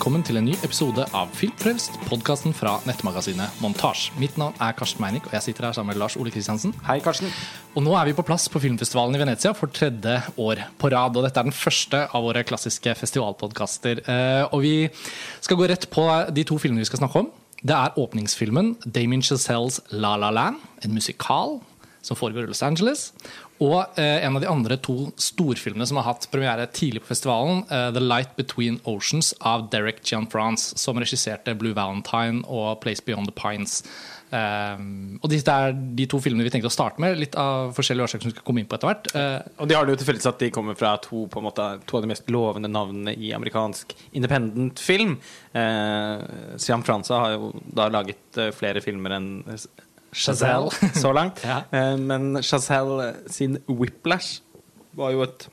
velkommen til en ny episode av Filmfrelst, podkasten fra nettmagasinet Montasj. Mitt navn er Karsten Meinick, og jeg sitter her sammen med Lars Ole Kristiansen. Hei, Karsten. Og nå er vi på plass på filmfestivalen i Venezia for tredje år på rad. Og dette er den første av våre klassiske festivalpodkaster. Eh, Og vi skal gå rett på de to filmene vi skal snakke om. Det er åpningsfilmen Damien Chazelles La La Land, en musikal som foregår i Los Angeles. Og eh, en av de andre to storfilmene som har hatt premiere tidlig på festivalen, eh, The Light Between Oceans av Derek Gianfrance, som regisserte Blue Valentine og Place Beyond the Pines. Eh, og dette er de to filmene vi tenkte å starte med, litt av forskjellige årsaker som vi skal komme inn på etter hvert. Eh, Og de har det jo til at de kommer fra to, måte, to av de mest lovende navnene i amerikansk independent film. Eh, Sian Franza har jo da laget eh, flere filmer enn Chazelle så langt. Ja. eh, men Chazelle sin Whiplash var jo et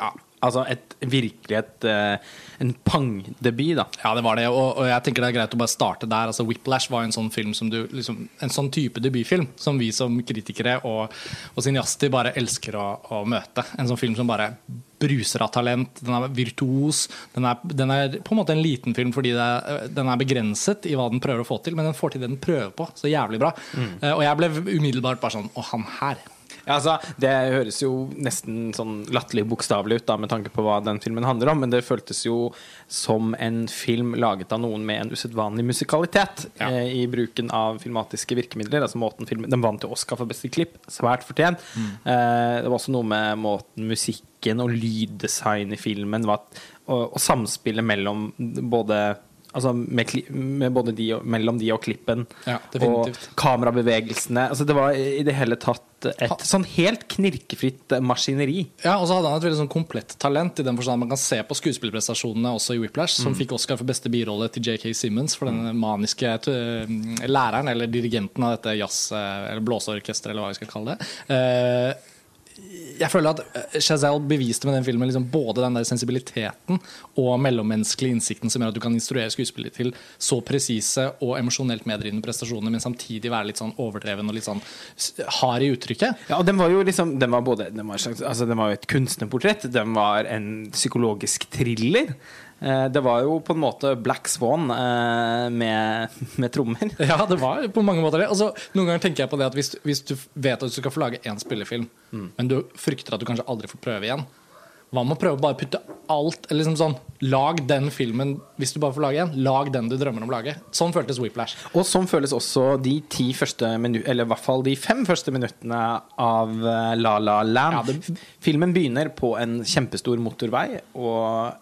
ja, Altså et, virkelig et, eh, en pangdebut, da. Ja, det var det, og, og jeg tenker det er greit å bare starte der. Altså, Whiplash var en sånn film som du liksom, En sånn type debutfilm som vi som kritikere og, og cineaster bare elsker å, å møte. En sånn film som bare bruser av talent. Den er virtuos. Den er, den er på en måte en liten film fordi er, den er begrenset i hva den prøver å få til, men den får til det den prøver på. Så jævlig bra. Eh, og jeg ble umiddelbart bare sånn Å, han her. Ja, altså, det høres jo nesten sånn latterlig bokstavelig ut da, med tanke på hva den filmen handler om, men det føltes jo som en film laget av noen med en usedvanlig musikalitet Ja. eh, i bruken av filmatiske virkemidler. Altså måten filmen, Den vant jo Oscar for beste klipp, svært fortjent. Eh, det var også noe med måten musikken og lyddesign i filmen var, og, og samspillet mellom både Altså med, med både de og, mellom de og klippen. Ja, og kamerabevegelsene. Altså det var i det hele tatt et sånn helt knirkefritt maskineri. Ja, og så hadde han et veldig sånn komplett talent, i den forstand man kan se på skuespillerprestasjonene også i Whiplash, som fikk Oscar for beste birolle til JK Simmons for den maniske eh, læreren, eller dirigenten av dette jazz- eh, eller blåseorkesteret, eller hva vi skal kalle det. Eh, jeg føler at eh, Chazelle beviste med den filmen liksom både den der sensibiliteten og mellommenneskelige innsikten som gjør at du kan instruere skuespillere til så presise og emosjonelt medrivende prestasjoner, men samtidig være litt sånn overdreven og litt sånn hard i uttrykket. Ja, og den var jo liksom Den var både Den var, slags, altså den var jo et kunstnerportrett, den var en psykologisk thriller. Eh, Det var jo på en måte Black Swan eh, med, med trommer. Ja, det var på mange måter det. Altså, noen ganger tenker jeg på det at hvis, hvis du vet at du skal få lage én spillefilm, men du frykter at du kanskje aldri får prøve igjen, hva med å prøve å bare putte alt eller liksom sånn, Lag den filmen hvis du bare får lage en. Lag den du drømmer om å lage. Sånn føltes Whiplash. Og sånn føles også de ti første minu Eller i hvert fall de fem første minuttene av eh, La La Land. Ja, det- Filmen begynner på en kjempestor motorvei, og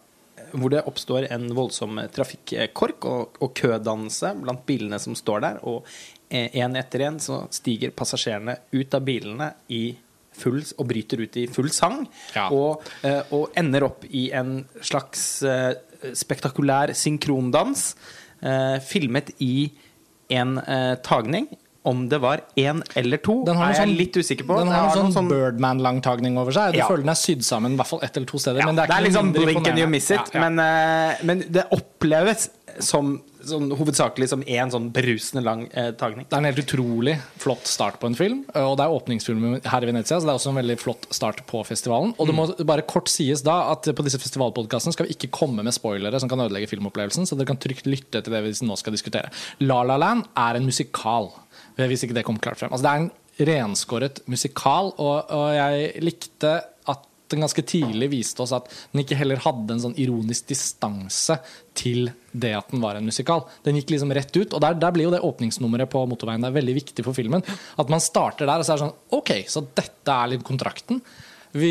hvor det oppstår en voldsom trafikkork og, og kødannelse blant bilene som står der. Og én etter én så stiger passasjerene ut av bilene i full, og bryter ut i full sang. Ja. Og, eh, og ender opp i en slags eh, spektakulær synkrondans, eh, filmet i en tagning. Om det var én eller to, er jeg sånn- litt usikker på. Den Det har en sånn, sånn Birdman-langtagning over seg. Du Ja. føler den er sydd sammen i hvert fall ett eller to steder. Ja, men det, det er, er ikke liksom blink and you miss it. Men, eh, men det oppleves som sånn, hovedsakelig som én sånn berusende lang eh, tagning. Det er en helt utrolig flott start på en film. Og det er åpningsfilm her i Venezia, så det er også en veldig flott start på festivalen. Og det må bare kort sies da at på disse festivalpodkastene skal vi ikke komme med spoilere som kan ødelegge filmopplevelsen, så dere kan trygt lytte til det vi nå skal diskutere. La La Land er en musikal, hvis ikke det kom klart frem. Altså, det er en renskåret musikal, og, og jeg likte den ganske tidlig viste oss at den ikke heller hadde en sånn ironisk distanse til det at den var en musikal. Den gikk liksom rett ut, og der, der blir jo det åpningsnummeret på motorveien det er veldig viktig for filmen. At man starter der, og så er det sånn OK, så dette er litt kontrakten. Vi,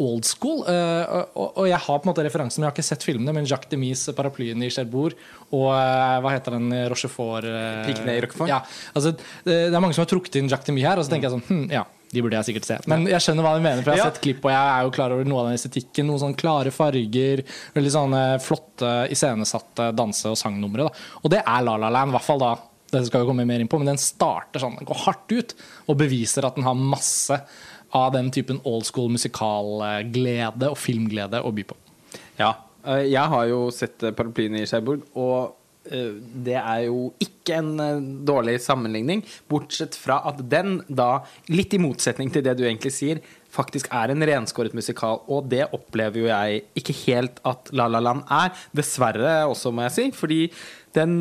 old school. Uh, og, og jeg har på en måte referansen, men jeg har ikke sett filmene. Men Jacques Demis, 'Paraplyen i Cherbourg', og uh, hva heter den, Rochefort uh, Pikene i Rochefort? Ja, altså, det er mange som har trukket inn Jacques Demis her, og så tenker jeg sånn hm, ja, de burde jeg sikkert se. Men jeg skjønner hva du mener, for jeg har Ja. sett klipp, og jeg er jo klar over noe av den estetikken. Noen sånne klare farger, veldig sånne flotte iscenesatte danse- og sangnumre. Da. Og det er La La Land, i hvert fall da. Det skal vi komme mer inn på, men den starter sånn, den går hardt ut og beviser at den har masse av den typen old school musikalglede og filmglede å by på. Ja. eh, Jeg har jo sett eh, Paraplyen i Skjærborg', og det er jo ikke en eh, dårlig sammenligning, bortsett fra at den da, litt i motsetning til det du egentlig sier, faktisk er en renskåret musikal, og det opplever jo jeg ikke helt at La La Land er. Dessverre også, må jeg si, fordi den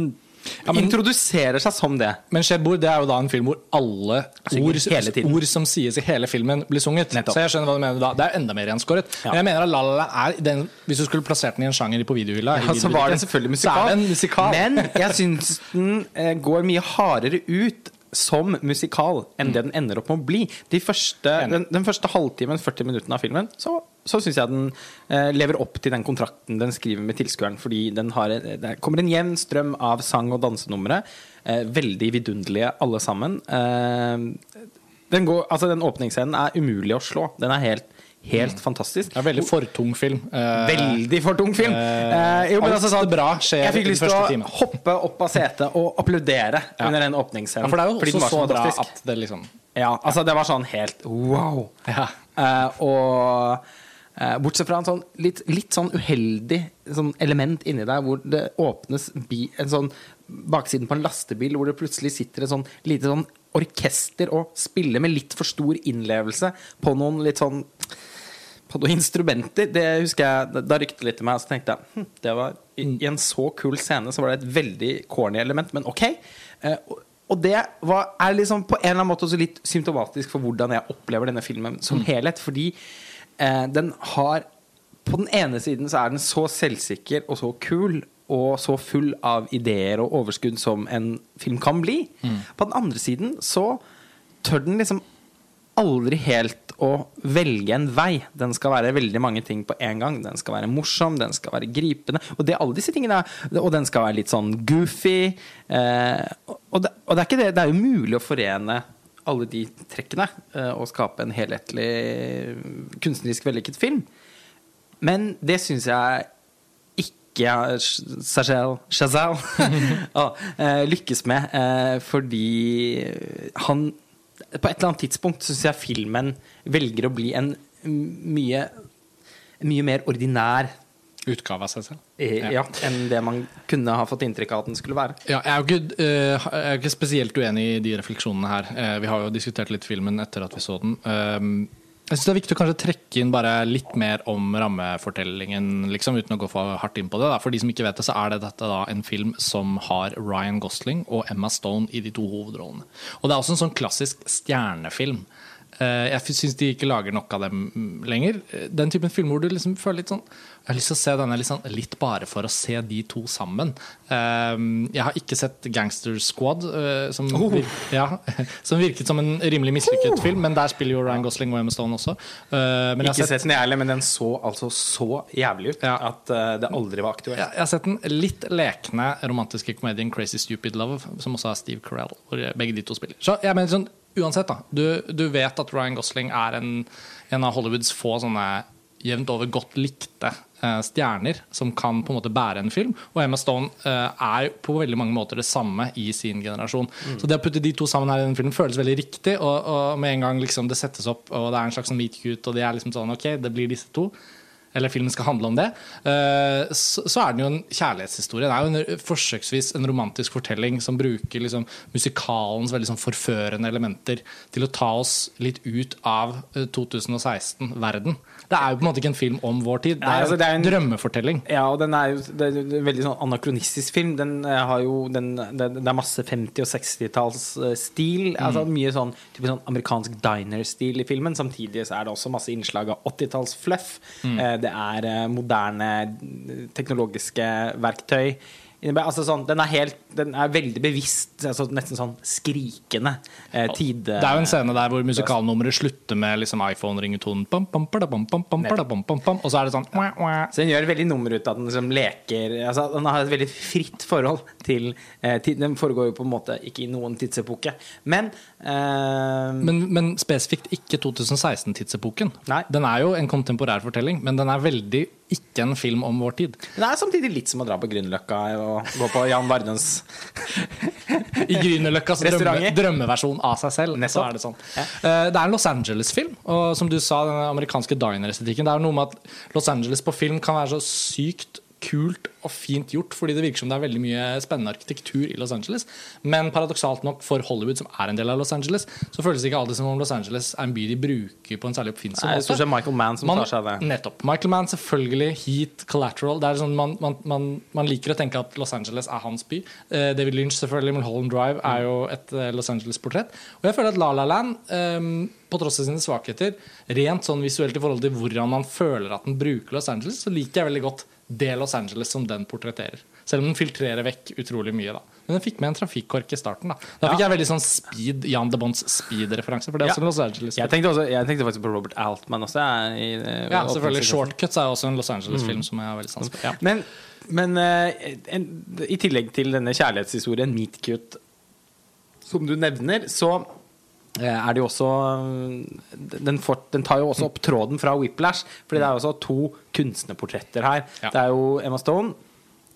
Ja, men- introduserer seg som det. Men Cherbourg det er jo da en film hvor alle ord, hele tiden. ord som sies i hele filmen, blir sunget. Nettopp. Så jeg skjønner hva du mener da. Det er enda mer gjenskåret. Ja. Men jeg mener at La La La er den, Hvis du skulle plassert den i en sjanger på videohylla, Ja, så var den selvfølgelig musikal. det musikal. Men jeg syns den eh, går mye hardere ut som musikal enn det den ender opp med å bli. De første, den, den første halvtimen, 40 minuttene av filmen, så, så syns jeg den eh, lever opp til den kontrakten den skriver med tilskueren. Fordi den har, det kommer en jevn strøm av sang- og dansenumre. Eh, veldig vidunderlige alle sammen. Eh, den, går, altså, den åpningsscenen er umulig å slå. Den er helt, helt fantastisk. Det er veldig for tung film. Veldig for tung film. Eh, jo, men alt altså sånn, bra skjer jeg fikk lyst til å time. hoppe opp av setet og applaudere Ja. under den åpningsscenen. Ja, for det er jo fordi den var så bra fantastisk. at det liksom Ja, altså det var sånn helt wow. Ja. Eh, og bortsett fra en sånn litt, litt sånn uheldig sånn element inni deg hvor det åpnes bi, en sånn baksiden på en lastebil hvor det plutselig sitter et sånn lite sånn orkester og spiller med litt for stor innlevelse på noen litt sånn på noen instrumenter. Det husker jeg, Da- Da rykte det litt til meg, og så tenkte jeg hm, det var, i, I en så kul scene så var det et veldig corny element, men ok. Eh, og, og det var, er liksom på en eller annen måte også litt symptomatisk for hvordan jeg opplever denne filmen som helhet. Fordi eh, den har På den ene siden så er den så selvsikker og så kul og så full av ideer og overskudd som en film kan bli. På den andre siden så tør den liksom aldri helt å velge en vei. Den skal være veldig mange ting på en gang. Den skal være morsom, den skal være gripende. Og det alle disse tingene er Og den skal være litt sånn goofy. Eh, og, det, og det er ikke det. Det er jo mulig å forene alle de trekkene eh, og skape en helhetlig, kunstnerisk vellykket film. Men det syns jeg ikke ah, eh, lykkes med, eh, fordi han På et eller annet tidspunkt syns jeg filmen velger å bli en mye mye mer ordinær utgave av seg selv. Ja. ja, enn det man kunne ha fått inntrykk av at den skulle være. Ja, jeg, er ikke, eh, jeg er ikke spesielt uenig i de refleksjonene her. Eh, vi har jo diskutert litt filmen etter at vi så den. Um, jeg synes Det er viktig å kanskje trekke inn bare litt mer om rammefortellingen, liksom, uten å gå for hardt inn på det. Da. For de som ikke vet det, så er det dette da en film som har Ryan Gosling og Emma Stone i de to hovedrollene. Og det er også en sånn klassisk stjernefilm. Eh, Jeg syns de ikke lager nok av dem mm, lenger. Eh, Den typen film hvor du liksom føler litt sånn Jeg har lyst til å se denne litt, sånn, litt bare for å se de to sammen. Eh, Jeg har ikke sett Gangster Squad, eh, som, Oh. vir ja, som virket som en rimelig mislykket film, men der spiller jo Ryan Gosling og Emma Stone også. Men Ikke har sett sett den jeg heller, men den så altså så jævlig ut Ja. at det aldri var aktuelt. Jeg har sett den litt lekne romantiske komedien Crazy Stupid Love, som også har Steve Carell, hvor begge de to spiller. Så jeg mener sånn, uansett, da. Du, du vet at Ryan Gosling er en, en av Hollywoods få sånne jevnt over godt likte eh, stjerner som kan på en måte bære en film. Og Emma Stone eh, er på veldig mange måter det samme i sin generasjon. Så det å putte de to sammen her i den filmen føles veldig riktig. Og, og med en gang liksom det settes opp, og det er en slags sånn meet cute, og de er liksom sånn Ok, det blir disse to eller filmen skal handle om det, eh, så er den jo en kjærlighetshistorie. Det er jo en, forsøksvis en romantisk fortelling som bruker liksom musikalens veldig sånn forførende elementer til å ta oss litt ut av eh, 2016-verden. Det er jo på en måte ikke en film om vår tid. Det er, altså, det er en- drømmefortelling. Ja, og den er jo det er en veldig sånn anakronistisk film. Den eh, har jo den, det, det er masse 50- og 60-tallsstil. Altså mye sånn, sånn amerikansk diner-stil i filmen. Samtidig så er det også masse innslag av 80-talls-fluff. Mm. Det er eh, moderne eh, teknologiske verktøy. Altså sånn, den, er helt, den er veldig bevisst, altså nesten sånn skrikende eh, tide... Det er jo en scene der hvor musikalnummeret slutter med liksom iPhone-ringetonen. Og så er det sånn Så den gjør veldig nummer ut av at den liksom leker altså, Den har et veldig fritt forhold til, eh, til Den foregår jo på en måte ikke i noen tidsepoke, men, eh, men Men, spesifikt ikke 2016-tidsepoken. Den er jo en kontemporær fortelling, men den er veldig ikke en film om vår tid. Men det er samtidig litt som å dra på Grünerløkka og gå på Jan Vardens i Grünerløkkas drømme, drømmeversjon av seg selv. Så er det sånn. ja. Det er en Los Angeles-film, og som du sa, den amerikanske diner-estetikken. Det er noe med at Los Angeles på film kan være så sykt kult og fint gjort, fordi det virker som det er veldig mye spennende arkitektur i Los Angeles. Men paradoksalt nok for Hollywood, som er en del av Los Angeles, så føles det ikke alltid som om Los Angeles er en by de bruker på en særlig oppfinnsom Det er stort sett Michael Mann som Man- tar seg av det. Nettopp. Michael Mann, selvfølgelig. Heat, Collateral. Det er sånn man, man, man, man liker å tenke at Los Angeles er hans by. Eh, David Lynch, selvfølgelig. Mulholland Drive er jo et eh, Los Angeles-portrett. Og jeg føler at La La Land, eh, på tross av sine svakheter, rent sånn visuelt i forhold til hvordan man føler at den bruker Los Angeles, så liker jeg veldig godt det Los Angeles som den portretterer. Selv om den filtrerer vekk utrolig mye. da Men den fikk med en trafikkork i starten. Da Da fikk Ja. jeg veldig sånn speed Jan de Bonds speed-referanse. For det er Ja. også Los Angeles. Jeg tenkte, også, jeg tenkte faktisk på Robert Altman også. I, eh, Ja, selvfølgelig. Shortcuts er også en Los Angeles-film som jeg har veldig sans for. Ja. Men, men uh, en, i tillegg til denne kjærlighetshistorien, Meet Cute, som du nevner, så er det jo også den, får, den tar jo også opp tråden fra Whiplash, fordi det er jo også to kunstnerportretter her. Ja. Det er jo Emma Stone.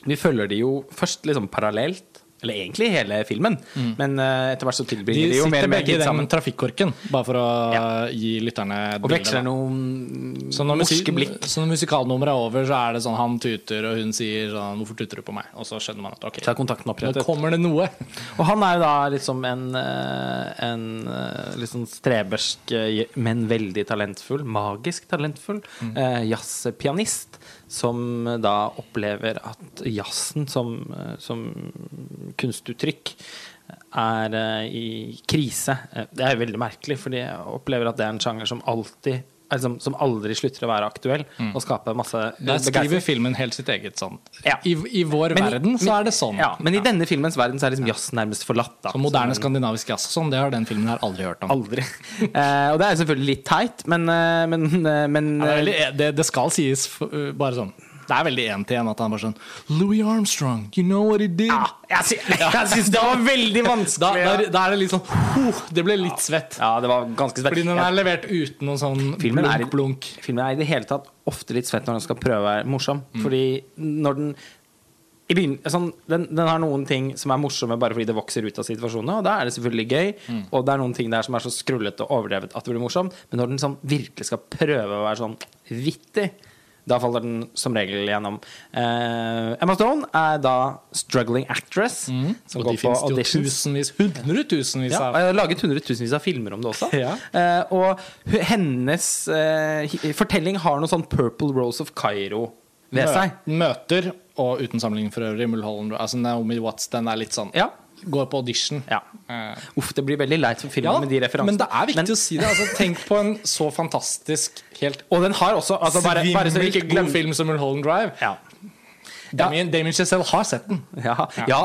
Vi følger de jo først liksom parallelt. Eller egentlig hele filmen, men eh, etter hvert så tilbringer de, jo mer og mer begge i tid den sammen. trafikkorken, bare for å Ja. gi lytterne bilder. Og veksler noen Så morske blikk. så når musikalnummeret er over, så er det sånn han tuter, og hun sier sånn 'Hvorfor tuter du på meg?' Og så skjønner man at ok, nå kommer det noe. Og han er jo da liksom en, eh, en eh, litt sånn strebersk, men veldig talentfull, magisk talentfull eh, jazzpianist. Som da opplever at jazzen som, eh, som kunstuttrykk er eh, i krise. Eh, Det er veldig merkelig, fordi jeg opplever at det er en sjanger som alltid liksom, som aldri slutter å være aktuell, og skape masse Der skriver filmen helt sitt eget sånn. Ja. I, I vår Men verden så er det sånn. Ja, men i denne filmens verden så er liksom jazz nærmest forlatt. Da. Så moderne skandinavisk jazz sånn, det har den filmen her aldri hørt om. Aldri. Eh, og det er selvfølgelig litt teit, men, eh, men, eh, men Ja, det, det, skal sies bare sånn Det er veldig én til én at han bare sånn Louis Armstrong, you know what he did? ja, jeg, sy jeg syns det var veldig vanskelig. da, da er det litt sånn huh, Det ble litt svett. ja, det var ganske svett. Fordi den er levert uten noen sånn Filmen er i- blunk-blunk. Filmen er i det hele tatt ofte litt svett når den skal prøve å være morsom. Mm. Fordi når den sånn, den, den har noen ting som er morsomme bare fordi det vokser ut av situasjonene, og da er det selvfølgelig gøy. Mm. Og det er noen ting der som er så skrullete og overdrevet at det blir morsomt. Men når den sånn virkelig skal prøve å være sånn vittig, da faller den som regel gjennom. Uh, Emma Stone er da struggling actress, som Mm. Og går de på fins det jo tusenvis, hundretusenvis Ja, og jeg har laget hundretusenvis av filmer om det også. Ja. Uh, og hennes uh, fortelling har noe sånn Purple Rose of Cairo ved seg. Møter, og uten sammenligning for øvrig, Mulholland Altså Naomi Watts, den er litt sånn Ja. Går på audition. ja. Eh, Uff, det blir veldig leit for filmen ja, med de referansene. men det er viktig Men- å si det. Altså, tenk på en så fantastisk, helt Og den har også altså bare, bare så vi ikke god glemmer film som Mulholland Drive. ja. Damien, Damien Chazelle har sett den. Ja, ja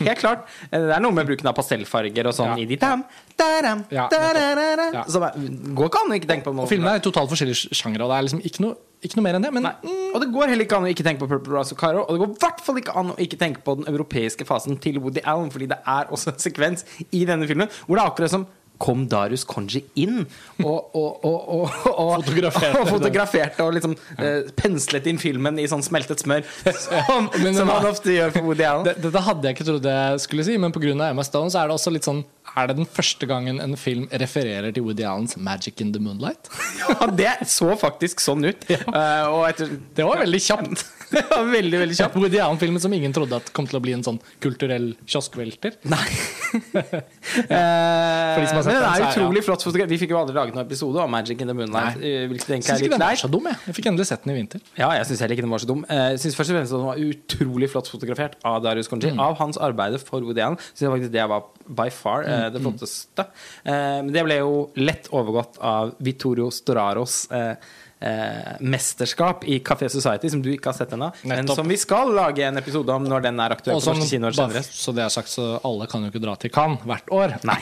helt klart. Det er noe med bruken av pastellfarger og sånn Ja. i de dam, daram, dararara. Som er- Går ikke an å ikke tenke på noe. Filmene er totalt forskjellige sjanger og det er liksom ikke noe, ikke noe mer enn det. Men mm. Og det går heller ikke an å ikke tenke på Purple Rose og Cairo. Og det går i hvert fall ikke an å ikke tenke på den europeiske fasen til Woody Allen, fordi det er også en sekvens i denne filmen hvor det er akkurat som Kom Darius Konji inn og, og, og, og, og, Fotograferte og, fotograferte og liksom uh, penslet inn filmen i sånn smeltet smør, som, Men som han ofte gjør for Woody Allen. det, Dette hadde jeg ikke trodd jeg skulle si, men pga. Emma Stone så er det også litt sånn Er det den første gangen en film refererer til Woody Allens 'Magic in the Moonlight'? Ja, det så faktisk sånn ut. Eh, og etter, Det var veldig kjapt. det var veldig, veldig kjapt. Woody Allen-filmen som ingen trodde at kom til å bli en sånn kulturell kioskvelter. Nei. de som har men sett den den, er så er- utrolig flott fotografi. Vi fikk jo aldri laget noen episode om Magic in the Moonlight. Eh, Hvilket egentlig Jeg syns er ikke litt den var så dum. Jeg Jeg fikk endelig sett den i vinter. Ja, jeg syns heller ikke den var så dum. Eh, Jeg synes først og fremst at den var utrolig flott fotografert av Darius Konji. Av hans arbeid for Woody Allen. Synes jeg faktisk det var by far mm. det flotteste. Eh, Men det ble jo lett overgått av Vittorio Storaros eh, mesterskap i Café Society, som du ikke har sett ennå. Men som vi skal lage en episode om når den er aktuell på norske kinoer senere. så det er sagt, så alle kan jo ikke dra til Cannes hvert år. Nei.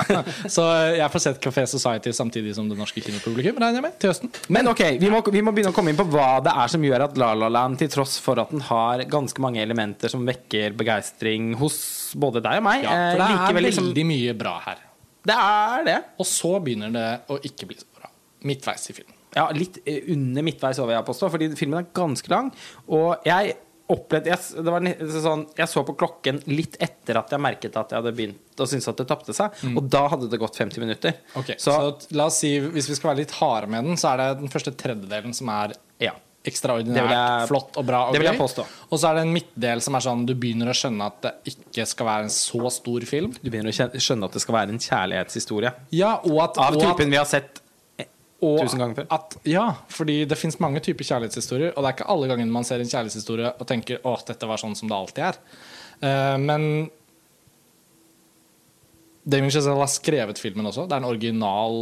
så jeg får sett Café Society samtidig som det norske kinopublikum, regner jeg med, til høsten. Men ok, vi må, vi må begynne å komme inn på hva det er som gjør at La La Land, til tross for at den har ganske mange elementer som vekker begeistring hos både deg og meg, Ja, eh, for det er likevel liksom veldig mye bra her. Det er det. Og så begynner det å ikke bli så bra. Midtveis i filmen. Ja, litt eh, under midtveis over, jeg påstå, fordi filmen er ganske lang. Og jeg opplevde jeg, det var sånn, jeg så på klokken litt etter at jeg merket at jeg hadde begynt å synes at det tapte seg. Og da hadde det gått 50 minutter. Ok, så, så, la oss si, Hvis vi skal være litt harde med den, så er det den første tredjedelen som er ja. Ekstraordinært jeg- flott og bra og det vil jeg gøy. Og så er det en midtdel som er sånn du begynner å skjønne at det ikke skal være en så stor film. Du begynner å skjønne at det skal være en kjærlighetshistorie. Ja, og at, Av typen vi har sett og Tusen ganger før. At, ja, fordi det fins mange typer kjærlighetshistorier, og det er ikke alle gangene man ser en kjærlighetshistorie og tenker 'Å, dette var sånn som det alltid er'. Uh, men Damien Chazelle har skrevet filmen også. Det er, en original,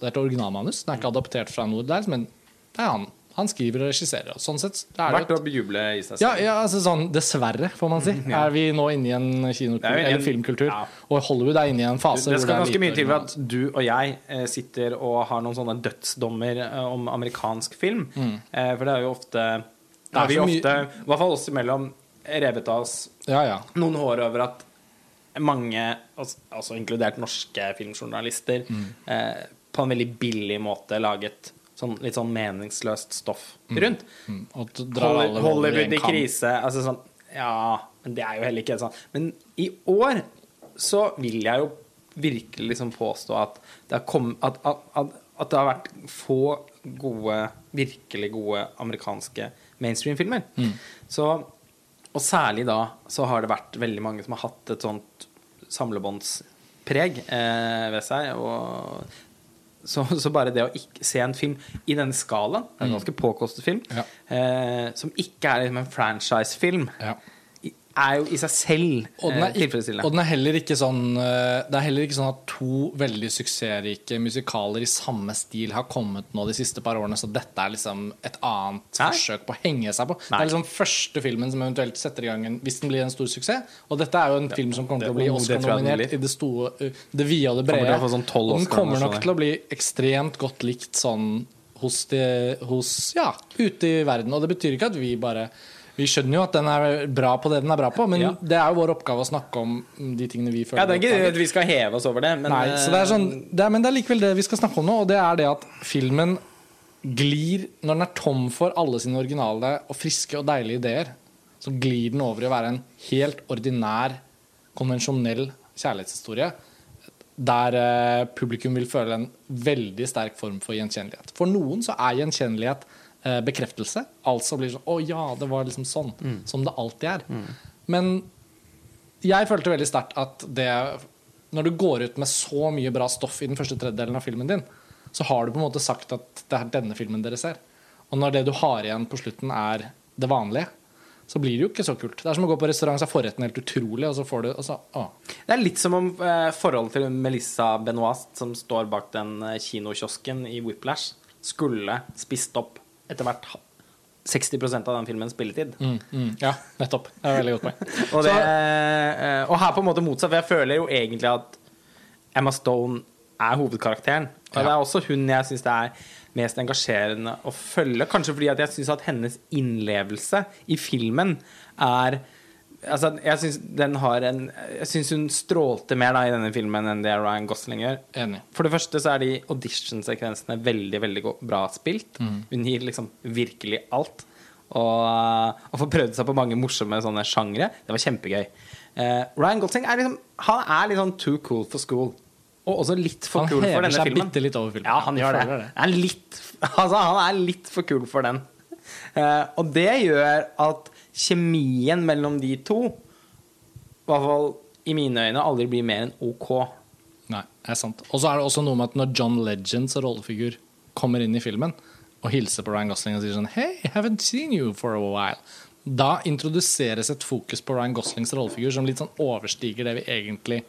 det er et originalmanus. Den er ikke adoptert fra Nordice, men det er han. Han skriver og regisserer. Og sånn sett er det Verdt å bejuble i seg selv. ja, altså sånn Dessverre, får man si. ja. Er vi nå inne i en kinokultur, Det er en- filmkultur. ja. Og Hollywood er inne i en fase Det hvor skal er ganske mye til for at du og jeg eh, sitter og har noen sånne dødsdommer eh, om amerikansk film. Eh, For det er jo ofte er har vi ofte, i hvert fall oss imellom, revet av oss Ja, ja. noen hår over at mange, altså altså inkludert norske filmjournalister, eh, på en veldig billig måte laget sånn, litt sånn meningsløst stoff rundt. Mm. Mm. Hollywood i krise. Altså sånn Ja, men det er jo heller ikke sånn. Men i år så vil jeg jo virkelig liksom påstå at det har, kom, at, at, at, at det har vært få gode, virkelig gode amerikanske mainstream-filmer. Mm. Så Og særlig da så har det vært veldig mange som har hatt et sånt samlebåndspreg eh, ved seg. Og så, så bare det å ikke se en film i denne skalaen, en ganske påkostet film, Ja. eh, som ikke er liksom en franchise-film, Ja. I- er jo i seg selv Og den, eh, er tilfredsstillende. og den er heller ikke sånn eh, Det er heller ikke sånn at to veldig suksessrike musikaler i samme stil har kommet nå de siste par årene, så dette er liksom et annet Nei. forsøk på å henge seg på. Det er liksom første filmen som eventuelt setter i gang en, hvis den blir en stor suksess. Og dette er jo en film som kommer til å bli det- det Oscar-nominert i det store, uh, det vide og det brede. sånn og den kommer nok til å bli ekstremt godt likt sånn hos, de, hos Ja, ute i verden. Og det betyr ikke at vi bare vi skjønner jo at den er bra på det den er bra på, men Ja. det er jo vår oppgave å snakke om de tingene vi føler Ja, det er ikke at vi skal heve oss over det, men Nei, så det er sånn, det er, Men det er likevel det vi skal snakke om nå, og det er det at filmen glir Når den er tom for alle sine originale og friske og deilige ideer, så glir den over i å være en helt ordinær, konvensjonell kjærlighetshistorie. Der eh, publikum vil føle en veldig sterk form for gjenkjennelighet. For noen så er gjenkjennelighet bekreftelse. Altså blir det sånn Å ja, det var liksom sånn. Som det alltid er. Men jeg følte veldig sterkt at det Når du går ut med så mye bra stoff i den første tredjedelen av filmen din, så har du på en måte sagt at det er denne filmen dere ser. Og når det du har igjen på slutten, er det vanlige, så blir det jo ikke så kult. Det er som å gå på restaurant, så er forretten helt utrolig, og så får du så. Det er litt som om eh, forholdet til Melissa Benoist, som står bak den eh, kinokiosken i Whiplash, skulle spist opp etter hvert 60% av den filmens spilletid. Mm, mm, ja, nettopp. Det er veldig godt poeng. Og, det, eh, og her på en måte motsatt, for jeg føler jo egentlig at Emma Stone er hovedkarakteren. Og Ja. det er også hun jeg syns det er mest engasjerende å følge. Kanskje fordi at jeg syns at hennes innlevelse i filmen er Altså, jeg syns den har en Jeg syns hun strålte mer da i denne filmen enn det Ryan Gosling gjør. Enig. For det første så er de audition-sekvensene veldig veldig bra spilt. Mm. Hun gir liksom virkelig alt. Og, og får prøvd seg på mange morsomme sånne sjangre. Det var kjempegøy. Uh, Ryan Gosling er liksom Han er litt sånn too cool for school. Og også litt for Han cool for hever denne seg filmen. bitte litt over filmen. Ja, han gjør det. det. Han er litt, altså, han er litt for kul for den. Uh, og det gjør at kjemien mellom de to, i hvert fall i mine øyne, aldri blir mer enn OK. Nei, det er sant. Og så er det også noe med at når John Legends rollefigur kommer inn i filmen og hilser på Ryan Gosling og sier sånn Hey, haven't seen you for a while. Da introduseres et fokus på Ryan Goslings rollefigur som litt sånn overstiger det vi egentlig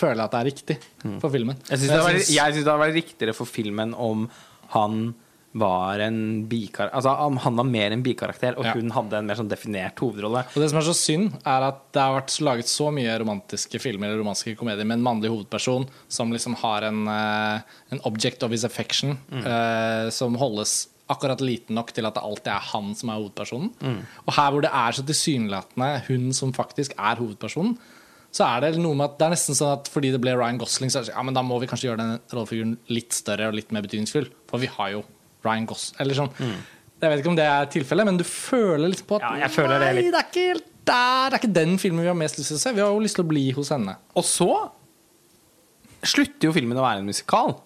føler at det er riktig for filmen. Jeg syns det, hadde vært- synes det hadde vært riktigere for filmen om han var en bikarakter Altså han var mer en bikarakter, og Ja. hun hadde en mer sånn definert hovedrolle. Og det som er så synd, er at det har vært laget så mye romantiske filmer eller romantiske komedier med en mannlig hovedperson som liksom har en, eh, en object of his affection eh, som holdes akkurat liten nok til at det alltid er han som er hovedpersonen. Og her hvor det er så tilsynelatende hun som faktisk er hovedpersonen, så er det noe med at det er nesten sånn at fordi det ble Ryan Gosling, så er det sånn, ja, men da må vi kanskje gjøre den rollefiguren litt større og litt mer betydningsfull. For vi har jo Ryan Goss. Eller sånn. Jeg vet ikke om det er tilfellet, men du føler liksom på at Ja, jeg føler det Nei, litt. det er ikke helt der. Det er ikke den filmen vi har mest lyst til å se. Vi har jo lyst til å bli hos henne. Og så slutter jo filmen å være en musikal.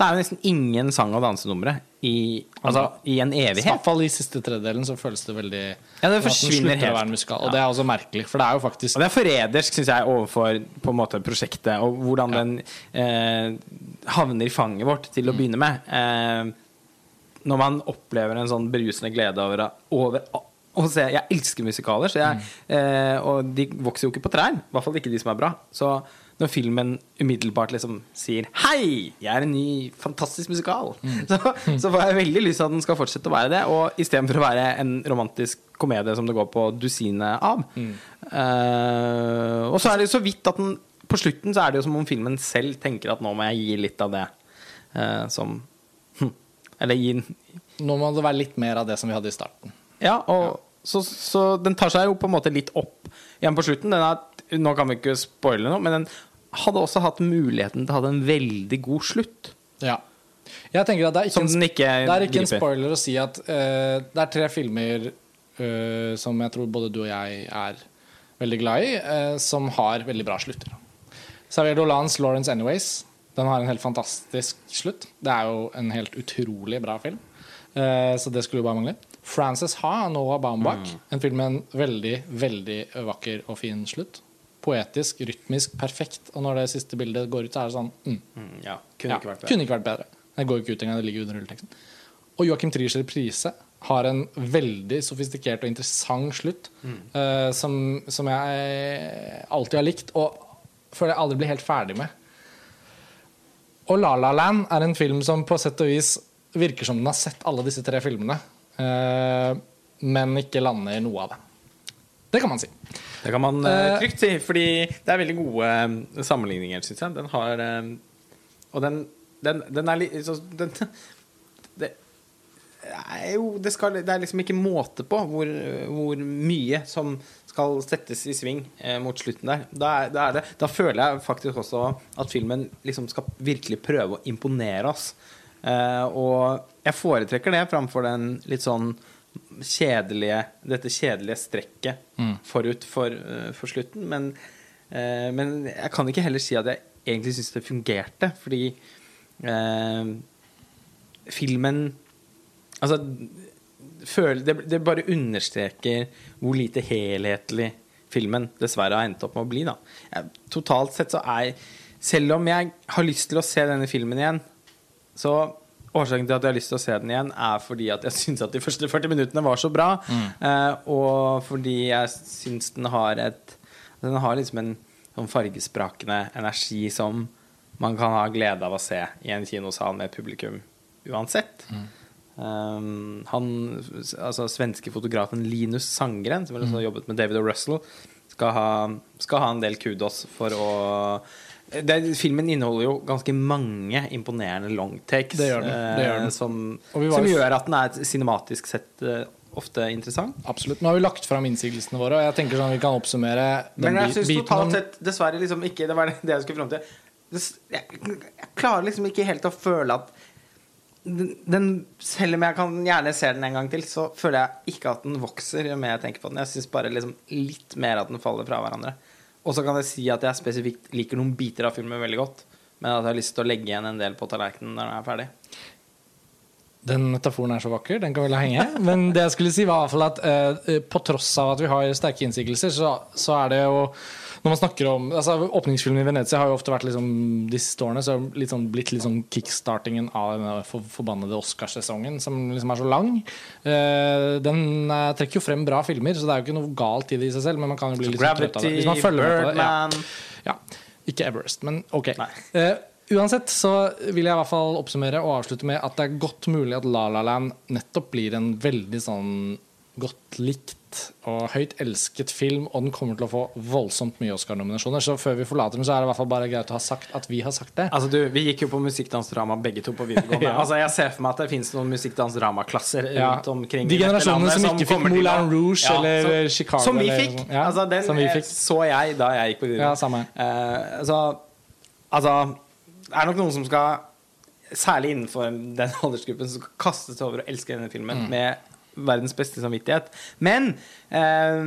Det er jo nesten ingen sang- og dansenumre i, altså, i en evighet. I hvert fall i siste tredjedelen så føles det veldig Ja, det forsvinner å helt. være en musikal. Og det er også merkelig, for det er jo faktisk Og det er forrædersk, syns jeg, overfor på en måte prosjektet, og hvordan den eh, havner i fanget vårt til å begynne med. Eh, når man opplever en sånn berusende glede over, over å se Jeg elsker musikaler, så jeg, eh, og de vokser jo ikke på trær. I hvert fall ikke de som er bra. Så når filmen umiddelbart liksom sier 'Hei, jeg er en ny, fantastisk musikal', så, så får jeg veldig lyst til at den skal fortsette å være det. Og istedenfor å være en romantisk komedie som det går på dusinet av. Eh, og så er det så vidt at den På slutten så er det jo som om filmen selv tenker at nå må jeg gi litt av det eh, som Eller gi den Nå må det være litt mer av det som vi hadde i starten. Ja, og Så, så den tar seg jo på en måte litt opp igjen på slutten. Den er, nå kan vi ikke spoile noe, men den hadde også hatt muligheten til å ha en veldig god slutt. Ja. Jeg tenker at det er ikke, en, ikke det er ikke en spoiler å si at uh, det er tre filmer uh, som jeg tror både du og jeg er veldig glad i, uh, som har veldig bra slutter. Xavier Dolans 'Lawrence Anyways' Den har en helt fantastisk slutt. Det er jo en helt utrolig bra film. Eh, så det skulle jo bare mangle. 'Frances Ha' Noah Baumbach. Mm. En film med en veldig, veldig vakker og fin slutt. Poetisk, rytmisk, perfekt. Og når det siste bildet går ut, så er det sånn mm, Mm, ja, kunne ja, ikke Kunne ikke vært bedre. Det går ikke ut engang, det ligger under rulleteksten. Og Joachim Triers reprise har en veldig sofistikert og interessant slutt eh, som, som jeg alltid har likt, og føler jeg aldri blir helt ferdig med. Og La La Land er en film som på sett og vis virker som den har sett alle disse tre filmene, eh, men ikke lander i noe av det. Det kan man si. Det kan man eh, Eh, trygt si, fordi det er veldig gode sammenligninger, syns jeg. Den har Og den, den, den er litt så, den, det, jo, det, skal, det er liksom ikke måte på hvor, hvor mye som skal settes i sving eh, mot slutten der. Da, er, da, er det, da føler jeg faktisk også at filmen liksom skal virkelig prøve å imponere oss. Eh, og jeg foretrekker det framfor den litt sånn kjedelige Dette kjedelige strekket forut for, uh, for slutten. Men, eh, men jeg kan ikke heller si at jeg egentlig syns det fungerte, fordi eh, filmen Altså føler, det, det bare understreker hvor lite helhetlig filmen dessverre har endt opp med å bli. Da. Totalt sett så er Selv om jeg har lyst til å se denne filmen igjen, så Årsaken til at jeg har lyst til å se den igjen, er fordi at jeg syns at de første 40 minuttene var så bra. Eh, og fordi jeg syns den har et Den har liksom en sånn fargesprakende energi som man kan ha glede av å se i en kinosal med publikum uansett. Um, han, altså svenske fotografen Linus Sangren, som har jobbet med David og Russell, skal ha, skal ha en del kudos for å det, Filmen inneholder jo ganske mange imponerende longtakes. Det gjør den, det gjør den. eh, Som, var som gjør at den er cinematisk sett eh, ofte interessant. Absolutt. Nå har vi lagt fram innsigelsene våre, og jeg tenker sånn vi kan oppsummere Men jeg syns totalt sett dessverre liksom ikke Det var det jeg skulle fram til. Jeg klarer liksom ikke helt å føle at den, Selv om jeg kan gjerne se den en gang til, så føler jeg ikke at den vokser jo mer jeg tenker på den. Jeg syns bare liksom litt mer at den faller fra hverandre. Og så kan jeg si at jeg spesifikt liker noen biter av filmen veldig godt, men at jeg har lyst til å legge igjen en del på tallerkenen når den er ferdig. Den metaforen er så vakker, den kan vi la henge. Men det jeg skulle si, var i hvert fall at eh, på tross av at vi har sterke innsigelser, så, så er det jo når man snakker om altså Åpningsfilmen i Venezia har jo ofte vært liksom de siste årene så litt sånn, blitt litt sånn kickstartingen av den for, forbannede Oscarsesongen, som liksom er så lang. Uh, den uh, trekker jo frem bra filmer, så det er jo ikke noe galt i det i seg selv. Men man kan jo bli litt sånn trøtt av det. Hvis man følger med på det. Ja. Birdman Ja, ikke Everest, men ok. Eh, uansett så vil jeg i hvert fall oppsummere og avslutte med at det er godt mulig at La La Land nettopp blir en veldig sånn godt likt og høyt elsket film, og den kommer til å få voldsomt mye Oscar-nominasjoner. Så før vi forlater den, så er det i hvert fall bare greit å ha sagt at vi har sagt det. Altså du, Vi gikk jo på musikkdansdrama begge to på videregående. Ja. Altså Jeg ser for meg at det fins noen musikkdansdramaklasser Ja. rundt omkring. De generasjonene som ikke fikk Moulin Rouge eller som, Chicago Som vi fikk! Eller, Ja, altså Den som vi eh, fikk. så jeg da jeg gikk på Ja, videregående. samme. Eh, altså, altså Det er nok noen som skal Særlig innenfor den aldersgruppen som skal kaste seg over og elske denne filmen Mm. med verdens beste samvittighet. Men eh,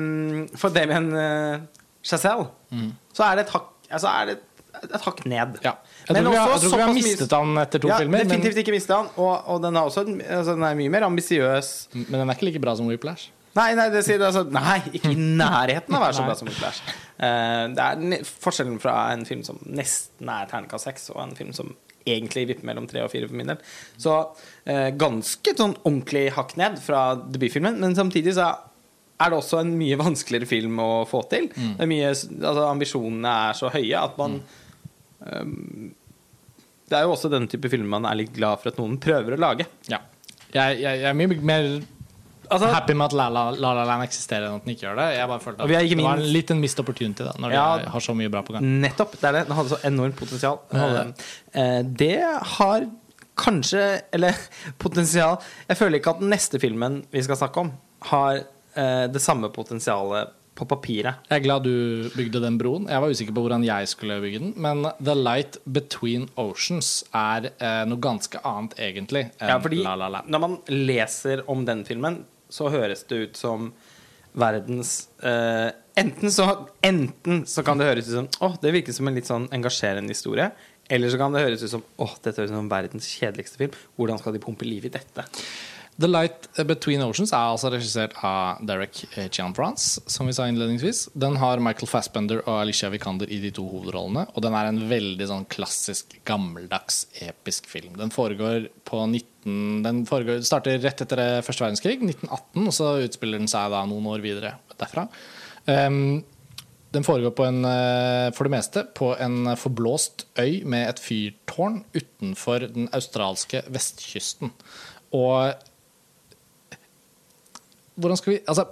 for Damien uh, Chazelle Mm. så er det et hakk altså er det, et hakk ned. Ja. Jeg Men tror, vi har, jeg tror vi har mistet han etter to ja, filmer, men, definitivt ikke mistet han. Og, og den, er også, altså, den er mye mer ambisiøs. men den er ikke like bra som Whiplash. Nei, nei, det altså, nei, ikke i nærheten av å være så bra som Whiplash. Uh, det er forskjellen fra en film som nesten er terningkast seks, og en film som egentlig vippe mellom tre og fire for min del. Så eh, ganske sånn ordentlig hakk ned fra debutfilmen, men samtidig så er det også en mye vanskeligere film å få til. Det er mye, altså, ambisjonene er så høye at man um, Det er jo også denne type film man er litt glad for at noen prøver å lage. Ja. Jeg, jeg, jeg er mye mer Altså, happy med at La La, La La Land eksisterer enn at den ikke gjør det. Jeg bare følte at Det var en liten missed opportunity da når Ja. de har så mye bra på gang. Nettopp. Det er det. Den hadde så enormt potensial. Den hadde Eh, det har kanskje Eller potensial Jeg føler ikke at den neste filmen vi skal snakke om, har eh, det samme potensialet på papiret. Jeg er glad du bygde den broen. Jeg var usikker på hvordan jeg skulle bygge den. Men The Light Between Oceans er eh, noe ganske annet, egentlig, enn Ja, fordi La La Land. når man leser om den filmen, så høres det ut som verdens eh, Enten så Enten så kan det høres ut som Åh, det virker som en litt sånn engasjerende historie. Eller så kan det høres ut som Åh, dette høres ut som verdens kjedeligste film. Hvordan skal de pumpe liv i dette? The Light Between Oceans er altså regissert av Derek Chianfrance, som vi sa innledningsvis. Den har Michael Fassbender og Alicia Vikander i de to hovedrollene. Og den er en veldig sånn klassisk, gammeldags, episk film. Den foregår på 19... Den foregår, starter rett etter eh, første verdenskrig, 1918, og så utspiller den seg da noen år videre derfra. Um, den foregår på en, eh, for det meste på en forblåst øy med et fyrtårn utenfor den australske vestkysten. Og hvordan skal vi Altså,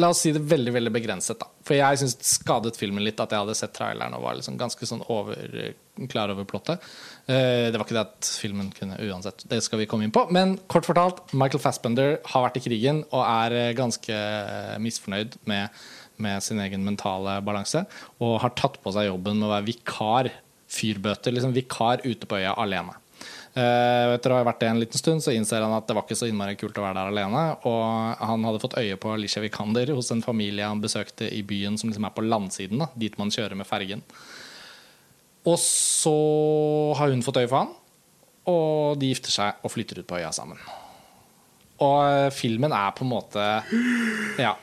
la oss si det veldig veldig begrenset, da. For jeg syns det skadet filmen litt at jeg hadde sett traileren og var liksom ganske sånn over, klar over plottet. Eh, Det var ikke det at filmen kunne uansett. Det skal vi komme inn på. Men kort fortalt, Michael Fassbender har vært i krigen og er eh, ganske misfornøyd med, med sin egen mentale balanse. Og har tatt på seg jobben med å være vikar, fyrbøter, liksom vikar ute på øya alene. Eh, etter å ha vært det en liten stund, så innser han at det var ikke så innmari kult å være der alene. Og han hadde fått øye på Alicia Vikander hos en familie han besøkte i byen som liksom er på landsiden, da, dit man kjører med fergen. Og så har hun fått øye for han, og de gifter seg og flytter ut på øya sammen. Og eh, filmen er på en måte Ja.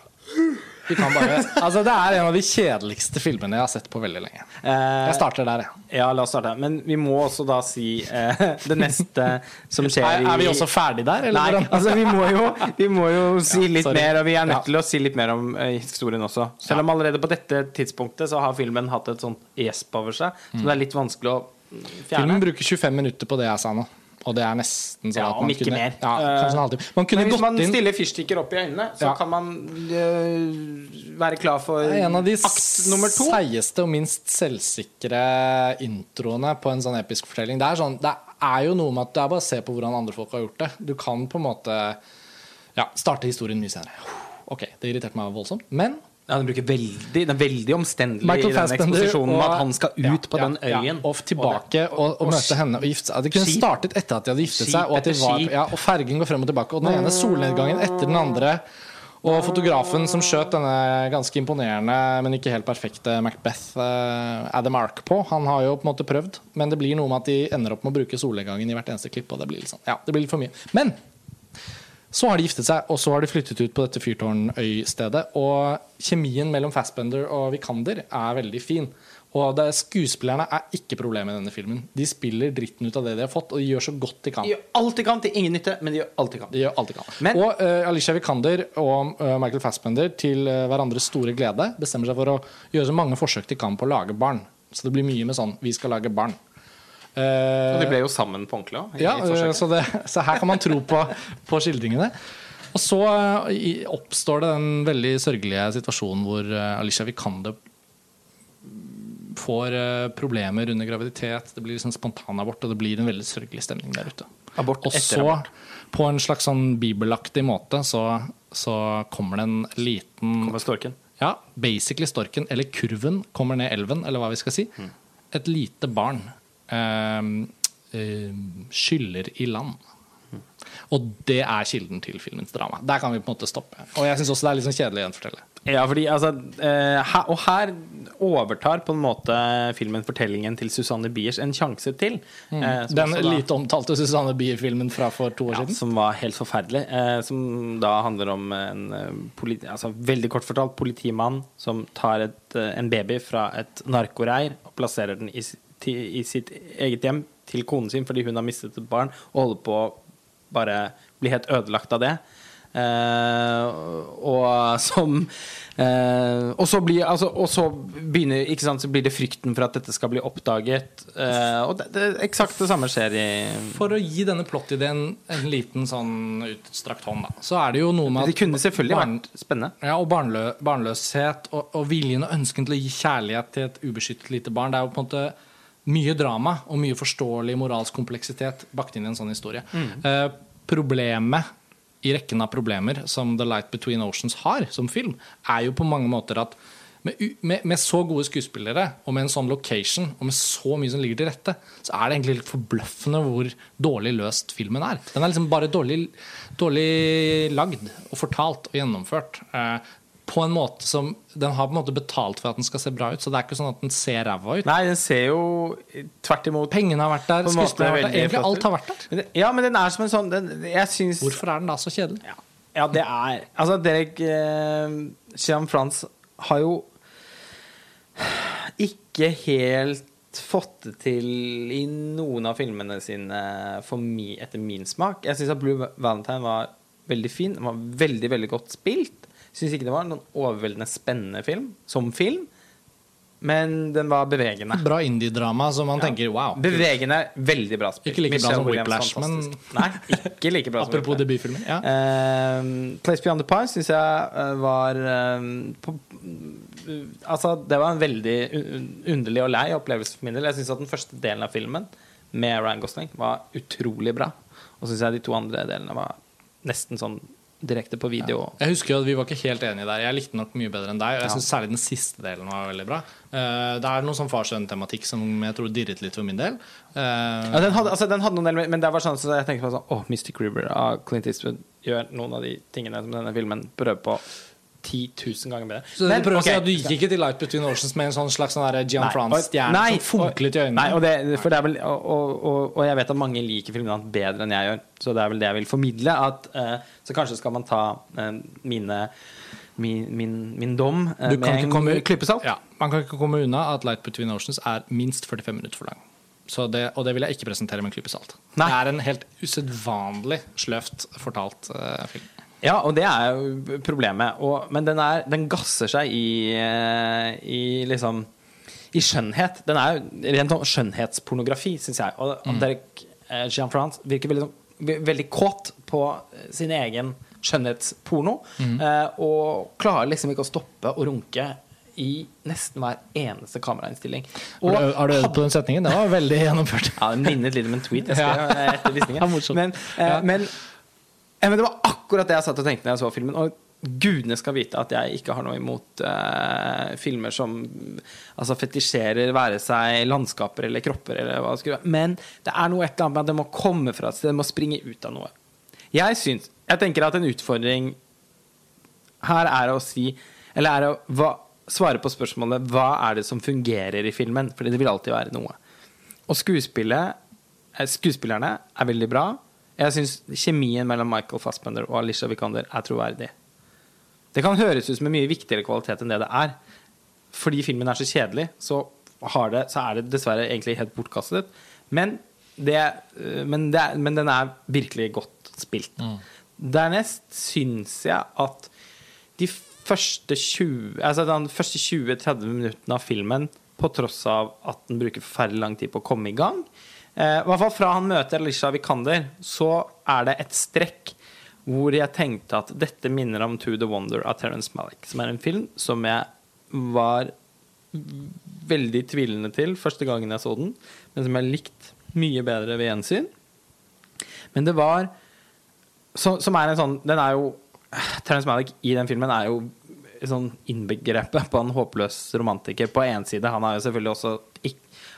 Vi kan bare, altså det er en av de kjedeligste filmene jeg har sett på veldig lenge. Eh, Jeg starter der, jeg. ja, la oss starte. Men vi må også da si eh, det neste som skjer Er, er vi også ferdig der? Eller Nei, altså vi må jo, vi må jo si Ja, litt sorry. mer, og vi er nødt Ja. til å si litt mer om eh, historien også. Selv om allerede på dette tidspunktet så har filmen hatt et sånt gjesp over seg, så det er litt vanskelig å mm, fjerne. Filmen bruker 25 minutter på det jeg sa nå. Og det er nesten sånn Ja, at man ikke kunne, mer. Ja, kanskje en halvtime. Man kunne Men hvis man inn stiller fyrstikker opp i øynene, så Ja. kan man øh, være klar for Det er en av de akt seigeste og minst selvsikre introene på en sånn episk fortelling. Det er, sånn, det er jo noe med at det er bare å se på hvordan andre folk har gjort det. Du kan på en måte ja, starte historien mye senere. Ok, det irriterte meg voldsomt, men Ja, den bruker veldig Den er veldig omstendelig Michael i den eksposisjonen med at han skal ut Ja, på den øyen. Ja, og tilbake og, og, og møte henne og gifte seg. Det kunne startet etter at de hadde giftet seg. Og, var, ja, og fergen går frem og tilbake. Og den ene solnedgangen etter den andre. Og fotografen som skjøt denne ganske imponerende, men ikke helt perfekte Macbeth uh, Adam Ark på, han har jo på en måte prøvd. Men det blir noe med at de ender opp med å bruke solnedgangen i hvert eneste klipp. Og det blir litt sånn, ja, det blir litt for mye. Men så har de giftet seg, og så har de flyttet ut på dette fyrtårnøystedet. Og kjemien mellom Fassbender og Vikander er veldig fin. Og det, skuespillerne er ikke problemet i denne filmen. De spiller dritten ut av det de har fått, og de gjør så godt de kan. De gjør alt de kan til ingen nytte, men de gjør alt de kan. De gjør alt de kan. Men- og uh, Alicia Vikander og uh, Michael Fassbender til uh, hverandres store glede bestemmer seg for å gjøre så mange forsøk de kan på å lage barn. Så det blir mye med sånn 'vi skal lage barn'. Eh, Og de ble jo sammen på ordentlig òg. ja, så, det, så her kan man tro på, på skildringene. Og så øh, oppstår det den veldig sørgelige situasjonen hvor øh, Alicia Vikander får problemer under graviditet. Det blir liksom spontanabort, og det blir en veldig sørgelig stemning der ute. Abort og så, abort. på en slags sånn bibelaktig måte, så, så kommer det en liten Kommer storken. ja, basically storken, eller kurven, kommer ned elven, eller hva vi skal si. Et lite barn eh, eh, skyller i land. Og det er kilden til filmens drama. Der kan vi på en måte stoppe. Og jeg syns også det er litt sånn kjedelig å gjenfortelle. Ja, fordi altså eh, Og her overtar på en måte filmen 'Fortellingen til Susanne Biers' en sjanse til. eh, Den da- lite omtalte Susanne Bier-filmen fra for to år ja, siden. som var helt forferdelig. Eh, som da handler om en politi altså, veldig kort fortalt politimann som tar et, en baby fra et narkoreir og plasserer den i, s- ti- i sitt eget hjem til konen sin fordi hun har mistet et barn, og holder på å bare bli helt ødelagt av det. Eh, og som eh, Og så blir altså, Og så begynner Ikke sant, så blir det frykten for at dette skal bli oppdaget. eh, og det, det eksakt det samme skjer i For å gi denne plottideen en liten sånn utstrakt hånd, da, så er det jo noe med at Det kunne selvfølgelig barn- vært spennende. Ja, og barnlø barnløshet og, og viljen og ønsken til å gi kjærlighet til et ubeskyttet lite barn. Det er jo på en måte mye drama og mye forståelig moralsk kompleksitet bakt inn i en sånn historie. Eh, problemet i rekken av problemer som The Light Between Oceans har som film, er jo på mange måter at med, med, med så gode skuespillere og med en sånn location og med så mye som ligger til rette, så er det egentlig litt forbløffende hvor dårlig løst filmen er. Den er liksom bare dårlig, dårlig lagd og fortalt og gjennomført. Eh, på en måte som Den har på en måte betalt for at den skal se bra ut, så det er ikke sånn at den ser ræva ut. Nei, den ser jo tvert imot Pengene har vært der, skuespillerne har vært der. Egentlig alt har vært der. Men det- Ja, men den er som en sånn den, Jeg synes, Hvorfor er den da så kjedelig? Ja, ja det er Altså, Derek eh, Jean France har jo ikke helt fått det til i noen av filmene sine for mi, etter min smak. Jeg syns at Blue Valentine var veldig fin. Den var veldig, veldig godt spilt. Syns ikke det var noen overveldende spennende film som film, men den var bevegende. Bra indie-drama som man tenker wow. Bevegende, veldig bra spill. Ikke like bra som Williams, Whiplash, men-. Nei, ikke like bra som Apropos debutfilmer. Ja. Uh, Place Beyond the Pie syns jeg eh, var uh, på, Altså, det var en veldig underlig og lei opplevelse for min del. Jeg syns at den første delen av filmen med Ryan Gosling var utrolig bra. Og så syns jeg de to andre delene var nesten sånn direkte på video. Jeg husker jo at Vi var ikke helt enige der. Jeg likte den nok mye bedre enn deg. Og jeg Ja. synes Særlig den siste delen var veldig bra. Eh, det er noe sånn far-sønn-tematikk som jeg tror dirret litt for min del. Eh, Ja, den hadde, altså, den hadde noen elementer, men det var sånn så jeg tenkte på sånn Åh, Mystic River av Clint Eastwood gjør noen av de tingene som denne filmen prøver på 10 000 ganger bedre. så Men, prøver si at du gikk ikke til Light Between Oceans med en sånn slags sånn Gian France-stjerne som funklet i øynene? Nei, og det, det vel, og, og, og, jeg vet at mange liker filmene bedre enn jeg gjør, så det er vel det jeg vil formidle. At, uh, så kanskje skal man ta uh, mine min, min, min dom Uh, Du kan ikke komme. Ja, man kan ikke komme unna at Light Between Oceans er minst 45 minutter for lang. Så det, og det vil jeg ikke presentere med en klype salt. Nei. Det er en helt usedvanlig sløvt fortalt film. Ja, og det er jo problemet. Og, men den, er, den gasser seg i, eh, i liksom I skjønnhet. Den er jo rent sånn skjønnhetspornografi, syns jeg. Og, mm. Derek eh, Jean France virker veldig, sånn- veldig kåt på eh, sin egen skjønnhetsporno. Mm. og klarer liksom ikke å stoppe å runke i nesten hver eneste kamerainnstilling. Og Har du, øvd på den setningen? Det var veldig gjennomført. ja, den minnet litt om en tweet jeg skrev Ja. eh, etter visningen. Men, eh, Ja. men, eh, men det var akkurat det jeg satt og tenkte når jeg så filmen. Og gudene skal vite at jeg ikke har noe imot uh, filmer som altså fetisjerer være seg landskaper eller kropper eller hva det. Men det er noe et eller annet med at det må komme fra et sted, det må springe ut av noe. Jeg syns Jeg tenker at en utfordring her er å si Eller er å hva, svare på spørsmålet hva er det som fungerer i filmen? Fordi det vil alltid være noe. Og eh, skuespillerne er veldig bra. Jeg syns kjemien mellom Michael Fassbender og Alicia Vikander er troverdig. Det kan høres ut som en mye viktigere kvalitet enn det det er. Fordi filmen er så kjedelig, så, har det, så er det dessverre egentlig helt bortkastet. Men, det, øh, men, det men den er virkelig godt spilt. Dernest syns jeg at de første 20 Altså de første 20-30 minuttene av filmen, på tross av at den bruker forferdelig lang tid på å komme i gang eh, I hvert fall fra han møter Alicia Vikander, så er det et strekk hvor jeg tenkte at dette minner om To the Wonder av Terence Malick, som er en film som jeg var veldig tvilende til første gangen jeg så den, men som jeg likte mye bedre ved gjensyn. Men det var Som, Som er en sånn Den er jo Terence Malick i den filmen er jo sånn innbegrepet på en håpløs romantiker på én side. Han er jo selvfølgelig også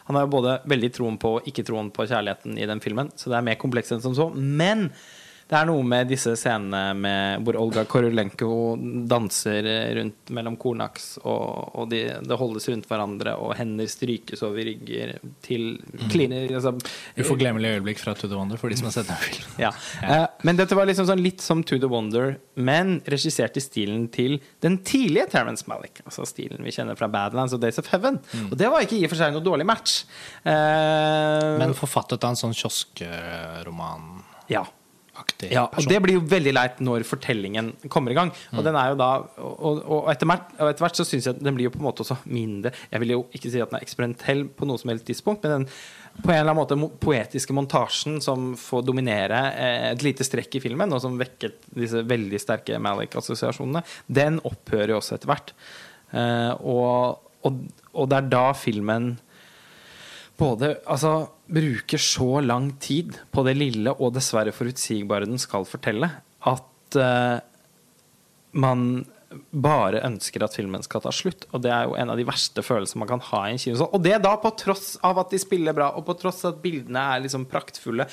Han har jo både veldig troen på og ikke troen på kjærligheten i den filmen, så det er mer komplekst enn som så. Men det er noe med disse scenene med, hvor Olga Korolenko danser rundt mellom kornaks, og, og de, det holdes rundt hverandre, og hender strykes over rygger til kliner altså, Uforglemmelig øyeblikk fra To the Wonder for de som har sett den filmen. ja. Eh, men dette var liksom sånn litt som To the Wonder, men regissert i stilen til den tidlige Terence Malick. Altså stilen vi kjenner fra Badlands og Days of Heaven. Og det var ikke i og for seg noe dårlig match. Uh, Men forfattet av en sånn kioskroman? ja. Ja, og person. det blir jo veldig leit når fortellingen kommer i gang. Og den er jo da Og, og etter, hvert, så syns jeg at den blir jo på en måte også mindre Jeg vil jo ikke si at den er eksperimentell på noe som helst tidspunkt, men den på en eller annen måte poetiske montasjen som får dominere eh, et lite strekk i filmen, og som vekket disse veldig sterke Malik-assosiasjonene, den opphører jo også etter hvert. Uh, og, og, og det er da filmen både altså, bruker så lang tid på det lille og dessverre forutsigbare den skal fortelle, at uh, man bare ønsker at filmen skal ta slutt. Og det er jo en av de verste følelsene man kan ha i en kinosal. Og det da på tross av at de spiller bra, og på tross av at bildene er liksom praktfulle.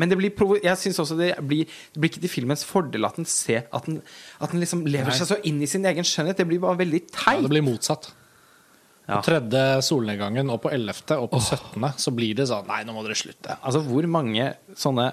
Men det blir jeg synes også det blir, det blir ikke til filmens fordel at den ser At den, at den liksom lever Nei. seg så inn i sin egen skjønnhet. Det blir bare veldig Ja, det blir motsatt. Ja. På tredje solnedgangen og på ellevte og på syttende så blir det sånn Nei, nå må dere slutte. Altså, hvor mange sånne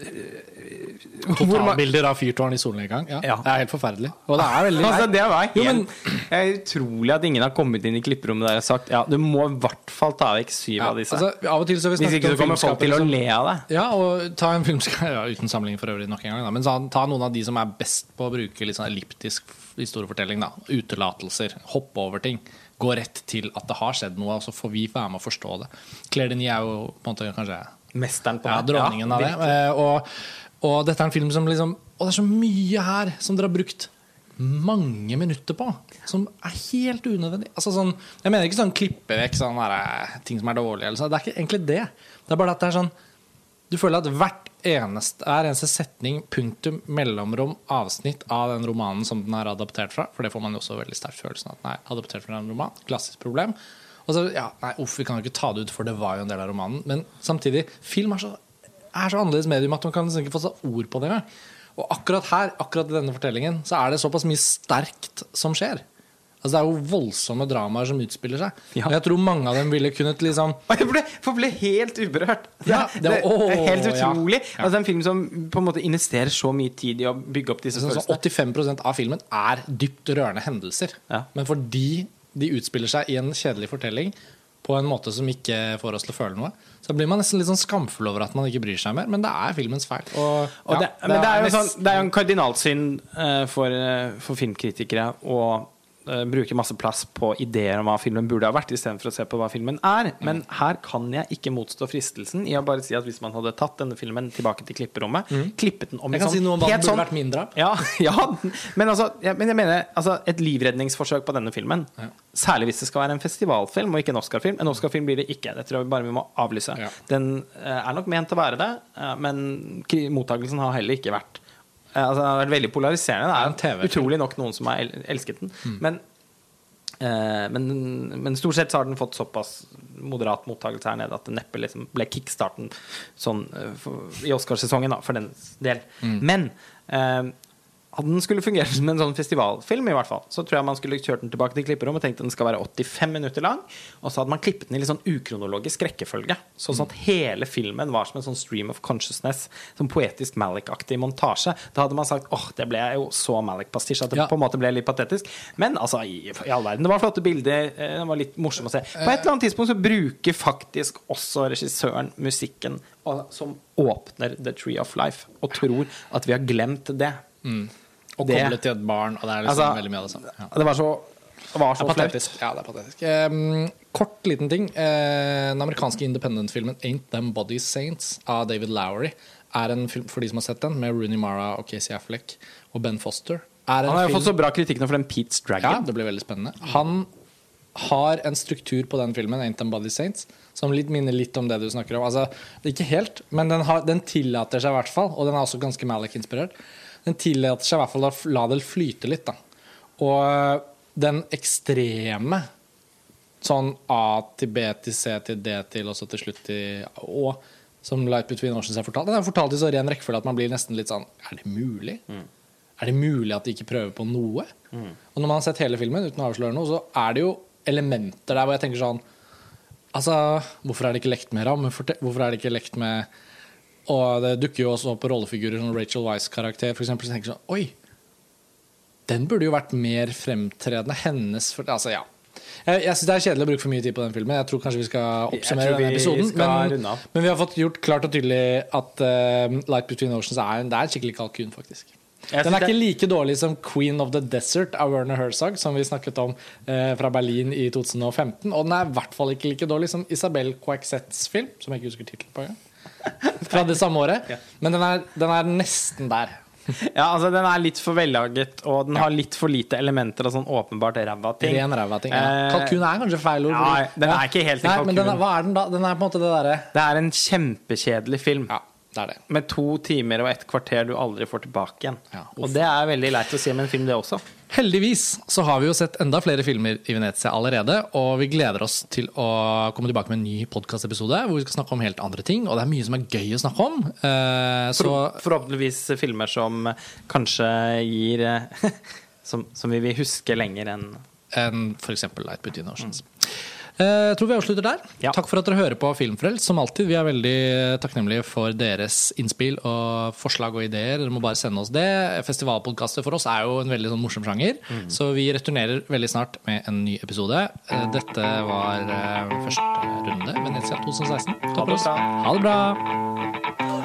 ma- Totalbilder av fyrtårn i solnedgang. Ja, Ja. Det er helt forferdelig. Og det er veldig Altså, det var Jo, men- er utrolig at ingen har kommet inn i klipperommet der og sagt Ja, du må i hvert fall ta vekk syv Ja, av disse. altså, av Hvis ikke så kommer folk til å le av deg. Ja, og ta en filmskaper Uten sammenligning for øvrig nok en gang da. Men ta, ta noen av de som er best på å bruke litt sånn elliptisk historiefortelling da. Utelatelser, hoppe over ting Gå rett til at det har skjedd noe Og så får vi være med å forstå det Claire Denis er jo på en måte kanskje Mesteren på ja, dronningen ja, av det. Eh, og, og dette er en film som liksom Og det er så mye her som dere har brukt mange minutter på, som er helt unødvendig. Altså sånn, jeg mener ikke sånn klippe vekk sånn eh, ting som er dårlige. Eller. Det er ikke egentlig det. Det er bare at det er sånn Du føler at hvert eneste, hver eneste setning, punktum, mellomrom, avsnitt av den romanen som den er adaptert fra, for det får man jo også veldig sterkt følelsen av at den er adaptert fra en roman. Klassisk problem. Og så, ja, nei, uff, vi kan jo ikke ta det ut, for det var jo en del av romanen. Men samtidig, film er så, er så annerledes medium at man kan nesten ikke få satt ord på det engang. Og akkurat her, akkurat i denne fortellingen, så er det såpass mye sterkt som skjer. Altså Det er jo voldsomme dramaer som utspiller seg. Ja. Og jeg tror mange av dem ville kunnet liksom Og jeg ble, for ble helt uberørt. Ja, det, det det er helt utrolig. Ja. Altså En film som på en måte investerer så mye tid i å bygge opp disse sånn, følelsene. sånn 85% av filmen er dypt rørende hendelser. Men fordi de utspiller seg i en kjedelig fortelling på en måte som ikke får oss til å føle noe, så blir man nesten litt sånn skamfull over at man ikke bryr seg mer. Men det er filmens feil. Og, Og ja, det, men det er jo nest- sånn, det er en kardinalsyn eh, for, eh, for filmkritikere å eh, bruke masse plass på ideer om hva filmen burde ha vært, istedenfor å se på hva filmen er. Men her kan jeg ikke motstå fristelsen i å bare si at hvis man hadde tatt denne filmen tilbake til klipperommet, klippet den om Jeg kan sånn si noe om hva den burde sånn- vært mindre av. Ja, ja men, altså, ja, men jeg mener altså, et livredningsforsøk på denne filmen. Særlig hvis det skal være en festivalfilm og ikke en Oscar-film. En Oscar-film blir det ikke. Det tror jeg bare vi må avlyse. Ja. Den eh, er nok ment å være det, eh, men mottakelsen har heller ikke vært Altså, den har vært veldig polariserende. Det er utrolig nok noen som har elsket den. Men, eh, men, men stort sett så har den fått såpass moderat mottakelse her nede at det neppe liksom ble kickstarten sånn, eh, for, i Oscarsesongen, da, for den del. Men eh, hadde den skulle fungere som en sånn festivalfilm, i hvert fall, så tror jeg man skulle kjørt den tilbake til klipperom og tenkt at den skal være 85 minutter lang. Og så hadde man klippet den i litt sånn ukronologisk rekkefølge. Sånn at hele filmen var som en sånn stream of consciousness. Sånn poetisk Malik-aktig montasje. Da hadde man sagt åh, det ble jo så Malik-pastisj at det Ja. på en måte ble litt patetisk. Men altså, i, i all verden, det var flotte bilder. eh, Det var litt morsomt å se. På et eller annet tidspunkt så bruker faktisk også regissøren musikken som åpner The Tree of Life, og tror at vi har glemt det. Og det- koblet til et barn, og det er liksom Altså, veldig mye av det samme. Ja. Det var så, var så det patetisk. Ja, det er patetisk. Um, kort liten ting. Uh, den amerikanske independent-filmen 'Ain't Them Body Saints' av David Lowery er en film for de som har sett den, med Rooney Mara og Casey Affleck og Ben Foster. Er Han har jo fått så bra kritikk nå for den Pete's Dragon. Ja, det blir veldig spennende. Han har en struktur på den filmen, Ain't Them Body Saints, som litt minner litt om det du snakker om. Altså, ikke helt, men den, har, den tillater seg i hvert fall, og den er også ganske Malik-inspirert, den tillater seg i hvert fall å la det flyte litt. Da. Og øh, den ekstreme sånn A til B til C til D til, og så til slutt til Å, som Light Between Oceans er fortalt. Den er fortalt i så ren rekkefølge at man blir nesten litt sånn Er det mulig? Er det mulig at de ikke prøver på noe? Og når man har sett hele filmen, uten å avsløre noe, så er det jo elementer der hvor jeg tenker sånn Altså, hvorfor er det ikke lekt med Ram? Hvorfor er det ikke lekt med Og det dukker jo også opp rollefigurer som Rachel Weisz-karakter, for eksempel, så tenker jeg sånn Oi! Den burde jo vært mer fremtredende. Hennes for, Altså, ja. Jeg, jeg syns det er kjedelig å bruke for mye tid på den filmen. Jeg tror kanskje vi skal oppsummere tror denne vi episoden. Men, men vi har fått gjort klart og tydelig at uh, Light Between Oceans er, en- det er en skikkelig kalkun, faktisk. Jeg Den er ikke like dårlig som Queen of the Desert av Werner Herzog, som vi snakket om eh, fra Berlin i 2015. Og den er i hvert fall ikke like dårlig som Isabel Coixets film, som jeg ikke husker tittelen på engang. Fra det samme året. Men den er, den er nesten der. Ja, altså Den er litt for vellaget, og den har litt for lite elementer av sånn åpenbart ræva ting. Ren ræva ting. Ja. Eh, Kalkun er kanskje feil ord. ja, den er ikke helt en Nei, Men den er, kalkun. hva er den da? Den er på en måte det derre Det er en kjempekjedelig film. Ja, det er det. Med to timer og et kvarter du aldri får tilbake igjen. Ja, og det er veldig leit å si med en film, det også. Heldigvis så har vi jo sett enda flere filmer i Venezia allerede, og vi gleder oss til å komme tilbake med en ny podkastepisode hvor vi skal snakke om helt andre ting, og det er mye som er gøy å snakke om. Eh, så For, forhåpentligvis filmer som kanskje gir eh, som, som vi vil huske lenger enn enn f.eks. Light Between Oceans. Eh, Jeg tror vi avslutter der. Ja. Takk for at dere hører på Filmfrelst. Som alltid, vi er veldig takknemlige for deres innspill og forslag og ideer. Dere må bare sende oss det. Festivalpodkaster for oss er jo en veldig sånn morsom sjanger, så vi returnerer veldig snart med en ny episode. Eh, Dette var eh, første runde Venezia 2016. Takk for oss. bra. Ha det bra.